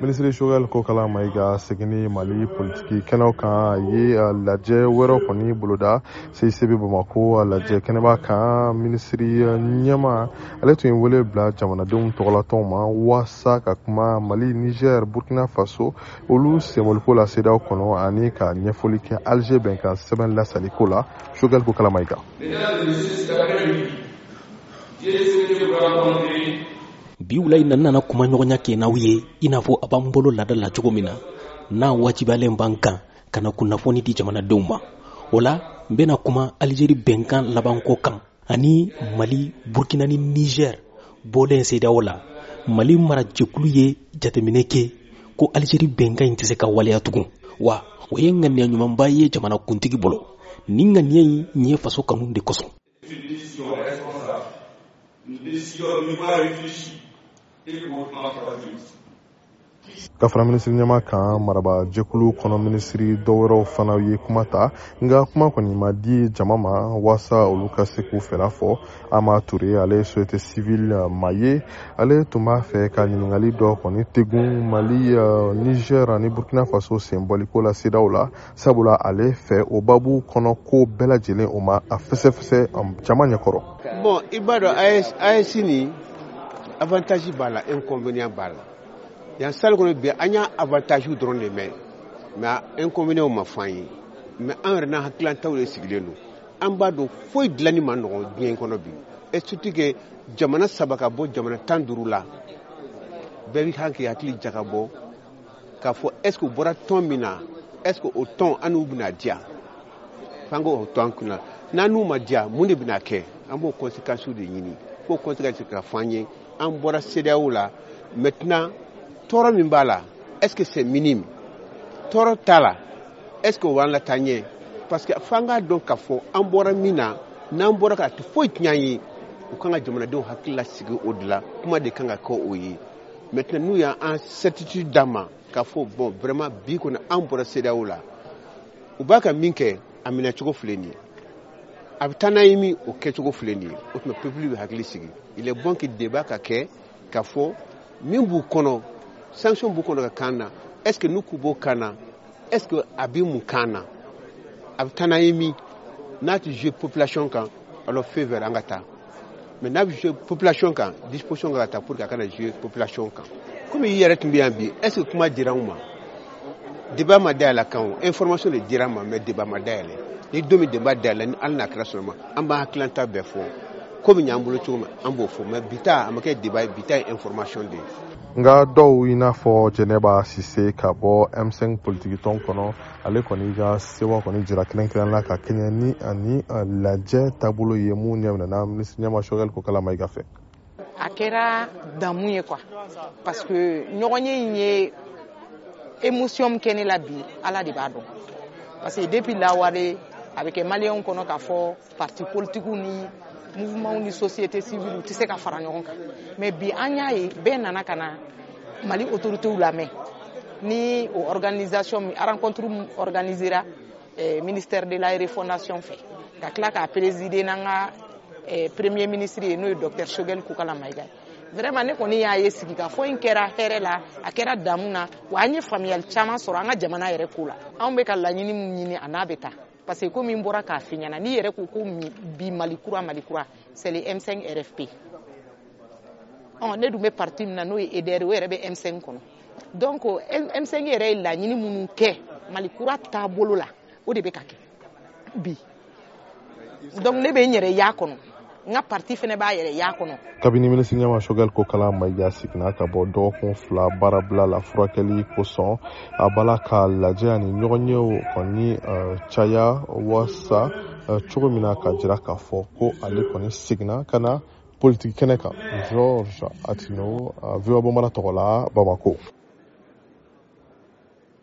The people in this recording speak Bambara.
minisiri sogɛl ko kala ma i ka seginni mali politiki kɛnɛw kan a ye lajɛ wɛrɛ kɔni boloda seise bɛ bamako a lajɛ kɛnɛba kan minisiri ɲɛma ale tun ye wele bila jamanadenw tɔgɔlatɔn ma waasa ka kuma mali niger burkina faso olu senboliko la sedaw kɔnɔ ani ka ɲɛfɔli kɛ alize bɛnkan sɛbɛn lasaliko la sogɛl ko kala ma i kan bi wula in na nana kuma ɲɔgɔnya kɛ n'aw ye i n'a fɔ a b'an bolo laada la cogo min na n'a wajibiyalen b'an kan ka na kunnafoni di jamanadenw ma o la n bɛna kuma alizeri bɛnkan labanko kan ani mali burkina ni nizɛr bɔlen seedaw la mali mara jɛkulu ye jateminɛ kɛ ko alizeri bɛnkan in tɛ se ka waleya tugun wa o ye ŋaniya ɲumanba ye jamanakuntigi bolo nin ŋaniya in ye faso kanu de kosɔn C'est une décision responsable, une décision de mémoire réfléchie et hautement stratégique. ka fara minisiri ɲɛma kan maraba jɛkulu kɔnɔ minisiri dɔwɛrɛw fana ye kuma ta nka kuma kɔni ma di jama ma waasa olu ka se k'u fɛla fɔ ama ture ale ye société civile eh, ma ye ale tun b'a fɛ ka ɲiningali dɔ kɔni tegun mali eh, niger ni burkina faso senbɔliko la sedaw la sabula ale fɛ o babu kɔnɔ ko bɛɛ lajɛlen o ma a fɛsɛfɛsɛ jama ɲɛkɔrɔ bɔn i b'a dɔn as nin avantage b'a la inconvénient b'a la yan sali kɔnɔ bi an y'a avantage dɔrɔn de mɛn mais inconvénient ma fɔ an ye mais an yɛrɛ n'an hakilantaw de sigilen don an b'a dɔn foyi dilanni ma nɔgɔn diɲɛ kɔnɔ bi et surtout que jamana saba ka bɔ jamana tan duuru la bɛɛ bɛ kan k'i hakili jagabɔ k'a fɔ est-ce que u bɔra tɔn min na est-ce que o tɔn an n'u bɛna diya f'an k'o to an kun na n'an n'u ma diya mun de bɛna kɛ an b'o conséquence de ɲini f'o conséquence ka fɔ an ye an bɔra CEDEAO la maintenant tɔɔrɔ min b'a la est-ce que c'est minime tɔɔrɔ t'a la est-ce que o b'an lataa ɲɛ parce que f'an k'a dɔn k'a fɔ an bɔra min na n'an bɔra ka foyi tiɲɛ an ye u kan ka jamanadenw hakili lasigi o de la kuma de kan ka kɛ o ye mɛt n'u y' an sɛtiti da ma ka fɔ bɔn vma bi kɔnɔ an bɔra sew la u b'a ka min kɛ a minɛcogo filɛ nin ye a bɛ taa n'a ye min o kɛcogo filɛ nin ye o tuma peplu bɛ hakili sigi bɔnki de b'a ka kɛ ka fɔ min b'u kɔnɔ sansi b'u kɔnɔ ka kan na ɛsseke n'u k'u b'o kan na ɛsseke a bɛ mun kan na a bɛ taa n'a ye min n'a tɛ z pplasiɔn kan a fɛn fɛ an ka taa mɛ n'a bɛ population kan disposition ka ta pour que a kana jouer population kan komi i yɛrɛ tun bɛ yan bi est ce que kuma dira anw ma débat ma dayɛlɛ kan o information de dira an ma mɛ débat ma dayɛlɛ ni don min débat dayɛlɛ ni hali n'a kɛra sɔrɔma an b'an hakililanta bɛɛ fɔ komi ɲ'an bolo cogo min an b'o fɔ mɛ bi ta a ma kɛ débat ye bi ta ye information de ye nka dɔw i n'a fɔ jɛnɛba sise ka bɔ m5 politikitɔn kɔnɔ ale kɔni ka sewa kɔni jira kɛrɛnkɛrɛn la ka kɛɲɛ ni ani lajɛ taabolo ye mun ɲɛminɛna minisiri ɲɛma sɔgɛli ko kalama i ka fɛ a kɛra damu ye quoi parce que ɲɔgɔnye in ye émotion min kɛ ne la bi ala de b'a dɔn parce que depuis lawale a bɛ kɛ maliyɛnw kɔnɔ k'a fɔ parti politigiw ni mouvement ni société civile u tɛ se ka fara ɲɔgɔn kan mais bi an y'a ye bɛɛ nana ka na mali autoritéw lamɛn ni o organisation min rencontre min organisera eh, ministère de la refondation fɛ ka tila k'a présider n'an ka eh, premier ministre ye n'o ye docteur shogel kukala mayiga ye vraiment ne kɔni y'a ye sigikafɔ in kɛra hɛrɛ la a kɛra damu na wa an ye faamuyali caman sɔrɔ an ka jamana yɛrɛ ko la anw bɛ ka laɲini min ɲini a n'a bɛ taa parce que komi n bɔra k'a fi ɲɛna n'i yɛrɛ ko ko bi mali kura mali kura c'est le m5 rfp ɔ ne dun bɛ parti min na n'o ye edr o yɛrɛ bɛ m5 kɔnɔ donc m5 yɛrɛ ye laɲini minnu kɛ mali kura taabolo la o de bɛ ka kɛ bi donc ne bɛ n yɛrɛ y'a kɔnɔ n ka parti fana b'a yɛrɛ y'a kɔnɔ kabini minisiri ɲɛma sogɛl ko kala mayiga siginna ka bɔ dɔgɔkun fila baarabila la furakɛli kosɔn a bala ka lajɛ ani ɲɔgɔn yew kɔni caya wasa cogo min na ka jira k'a fɔ ko ale kɔni siginna ka na politiki kɛnɛ kan george atino viwa bɔmara tɔgɔ la bamako